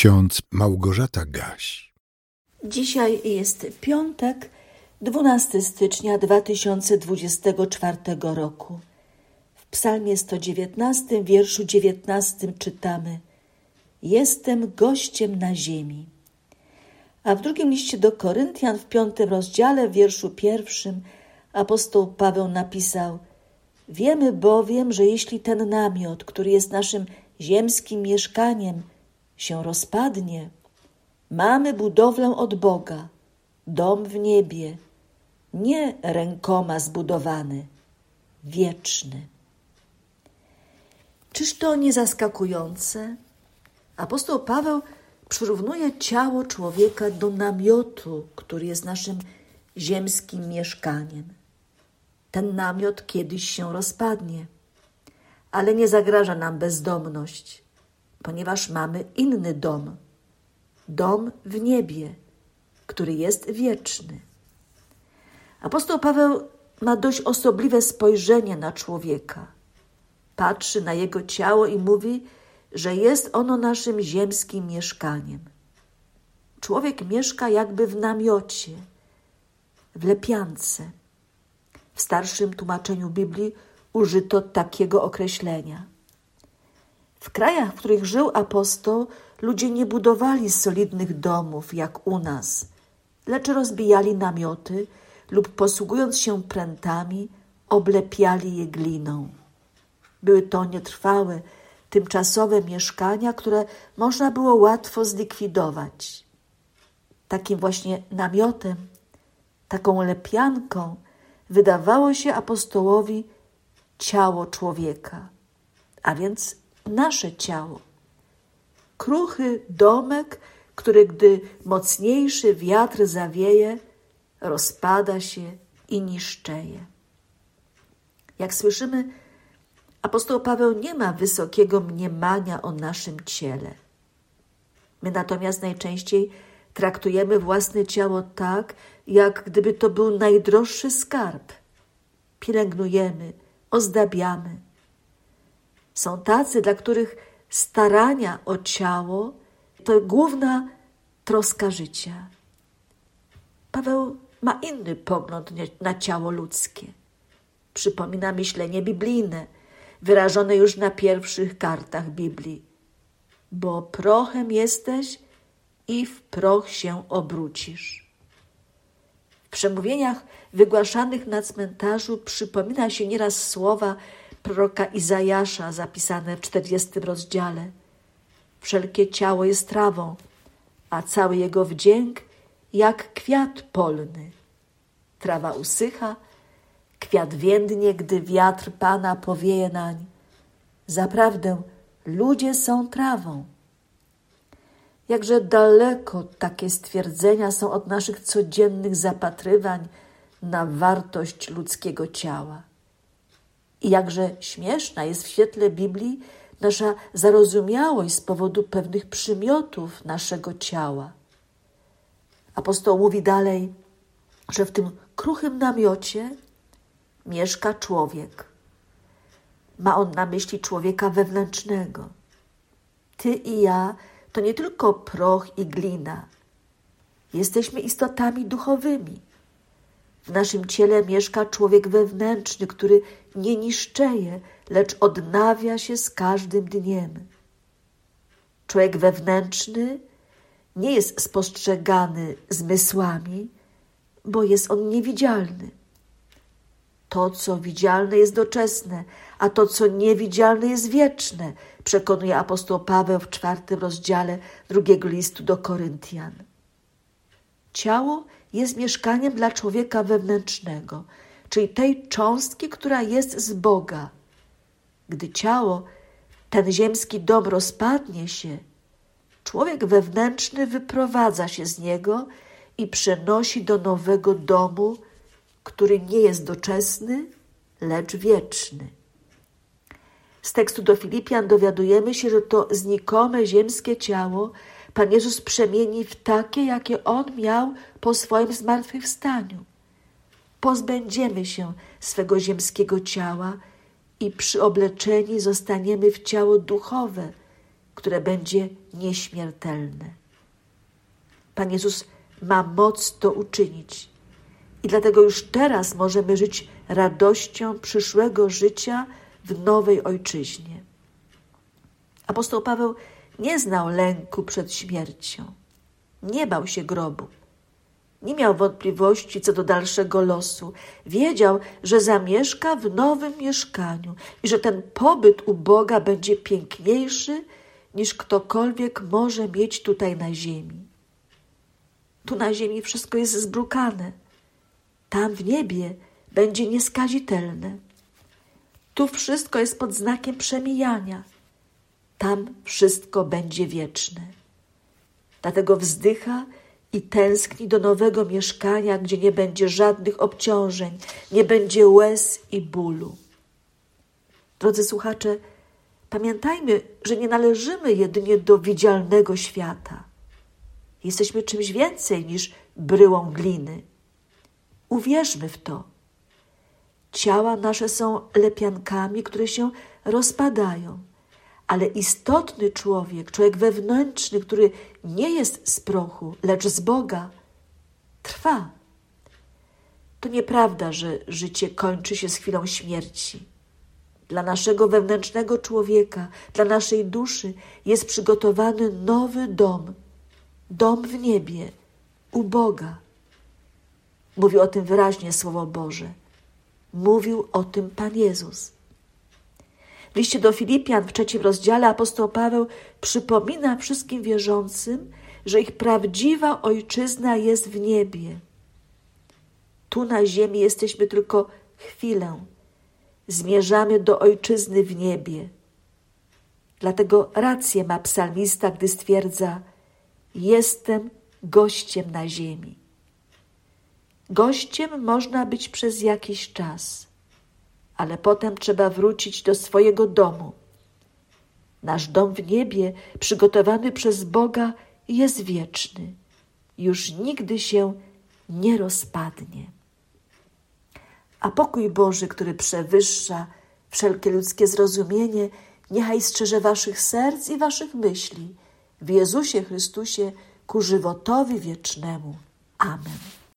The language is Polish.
ksiądz Małgorzata Gaś. Dzisiaj jest piątek, 12 stycznia 2024 roku. W psalmie 119, wierszu 19 czytamy Jestem gościem na ziemi. A w drugim liście do Koryntian w piątym rozdziale, w wierszu pierwszym, apostoł Paweł napisał Wiemy bowiem, że jeśli ten namiot, który jest naszym ziemskim mieszkaniem, się rozpadnie, mamy budowlę od Boga, dom w niebie, nie rękoma zbudowany, wieczny. Czyż to nie zaskakujące? Apostoł Paweł przyrównuje ciało człowieka do namiotu, który jest naszym ziemskim mieszkaniem. Ten namiot kiedyś się rozpadnie, ale nie zagraża nam bezdomność, ponieważ mamy inny dom dom w niebie, który jest wieczny. Apostoł Paweł ma dość osobliwe spojrzenie na człowieka. Patrzy na jego ciało i mówi, że jest ono naszym ziemskim mieszkaniem. Człowiek mieszka jakby w namiocie, w lepiance. W starszym tłumaczeniu Biblii użyto takiego określenia. W krajach, w których żył apostoł, ludzie nie budowali solidnych domów jak u nas, lecz rozbijali namioty lub posługując się prętami, oblepiali je gliną. Były to nietrwałe, tymczasowe mieszkania, które można było łatwo zlikwidować. Takim właśnie namiotem, taką lepianką wydawało się apostołowi ciało człowieka, a więc nasze ciało. Kruchy domek, który gdy mocniejszy wiatr zawieje, rozpada się i niszczeje. Jak słyszymy, apostoł Paweł nie ma wysokiego mniemania o naszym ciele. My natomiast najczęściej traktujemy własne ciało tak, jak gdyby to był najdroższy skarb. Pielęgnujemy, ozdabiamy. Są tacy, dla których starania o ciało to główna troska życia. Paweł ma inny pogląd na ciało ludzkie. Przypomina myślenie biblijne, wyrażone już na pierwszych kartach Biblii. Bo prochem jesteś i w proch się obrócisz. W przemówieniach wygłaszanych na cmentarzu przypomina się nieraz słowa proroka Izajasza zapisane w czterdziestym rozdziale. Wszelkie ciało jest trawą, a cały jego wdzięk jak kwiat polny. Trawa usycha, kwiat więdnie, gdy wiatr Pana powieje nań. Zaprawdę ludzie są trawą. Jakże daleko takie stwierdzenia są od naszych codziennych zapatrywań na wartość ludzkiego ciała. I jakże śmieszna jest w świetle Biblii nasza zarozumiałość z powodu pewnych przymiotów naszego ciała. Apostoł mówi dalej, że w tym kruchym namiocie mieszka człowiek. Ma on na myśli człowieka wewnętrznego. Ty i ja to nie tylko proch i glina. Jesteśmy istotami duchowymi. W naszym ciele mieszka człowiek wewnętrzny, który nie niszczeje, lecz odnawia się z każdym dniem. Człowiek wewnętrzny nie jest spostrzegany zmysłami, bo jest on niewidzialny. To, co widzialne, jest doczesne, a to, co niewidzialne, jest wieczne, przekonuje apostoł Paweł w czwartym rozdziale drugiego listu do Koryntian. Ciało jest mieszkaniem dla człowieka wewnętrznego, czyli tej cząstki, która jest z Boga. Gdy ciało, ten ziemski dom rozpadnie się, człowiek wewnętrzny wyprowadza się z niego i przenosi do nowego domu, który nie jest doczesny, lecz wieczny. Z tekstu do Filipian dowiadujemy się, że to znikome ziemskie ciało Pan Jezus przemieni w takie, jakie On miał po swoim zmartwychwstaniu. Pozbędziemy się swego ziemskiego ciała i przyobleczeni zostaniemy w ciało duchowe, które będzie nieśmiertelne. Pan Jezus ma moc to uczynić. I dlatego już teraz możemy żyć radością przyszłego życia w nowej ojczyźnie. Apostoł Paweł nie znał lęku przed śmiercią, nie bał się grobu, nie miał wątpliwości co do dalszego losu. Wiedział, że zamieszka w nowym mieszkaniu i że ten pobyt u Boga będzie piękniejszy niż ktokolwiek może mieć tutaj na ziemi. Tu na ziemi wszystko jest zbrukane, tam w niebie będzie nieskazitelne. Tu wszystko jest pod znakiem przemijania, tam wszystko będzie wieczne. Dlatego wzdycha i tęskni do nowego mieszkania, gdzie nie będzie żadnych obciążeń, nie będzie łez i bólu. Drodzy słuchacze, pamiętajmy, że nie należymy jedynie do widzialnego świata. Jesteśmy czymś więcej niż bryłą gliny. Uwierzmy w to. Ciała nasze są lepiankami, które się rozpadają, ale istotny człowiek, człowiek wewnętrzny, który nie jest z prochu, lecz z Boga, trwa. To nieprawda, że życie kończy się z chwilą śmierci. Dla naszego wewnętrznego człowieka, dla naszej duszy jest przygotowany nowy dom, dom w niebie, u Boga. Mówi o tym wyraźnie Słowo Boże. Mówił o tym Pan Jezus. W liście do Filipian w trzecim rozdziale apostoł Paweł przypomina wszystkim wierzącym, że ich prawdziwa ojczyzna jest w niebie. Tu na ziemi jesteśmy tylko chwilę. Zmierzamy do ojczyzny w niebie. Dlatego rację ma psalmista, gdy stwierdza: Jestem gościem na ziemi. Gościem można być przez jakiś czas, ale potem trzeba wrócić do swojego domu. Nasz dom w niebie, przygotowany przez Boga, jest wieczny, już nigdy się nie rozpadnie. A pokój Boży, który przewyższa wszelkie ludzkie zrozumienie, niechaj strzeże waszych serc i waszych myśli w Jezusie Chrystusie ku żywotowi wiecznemu. Amen.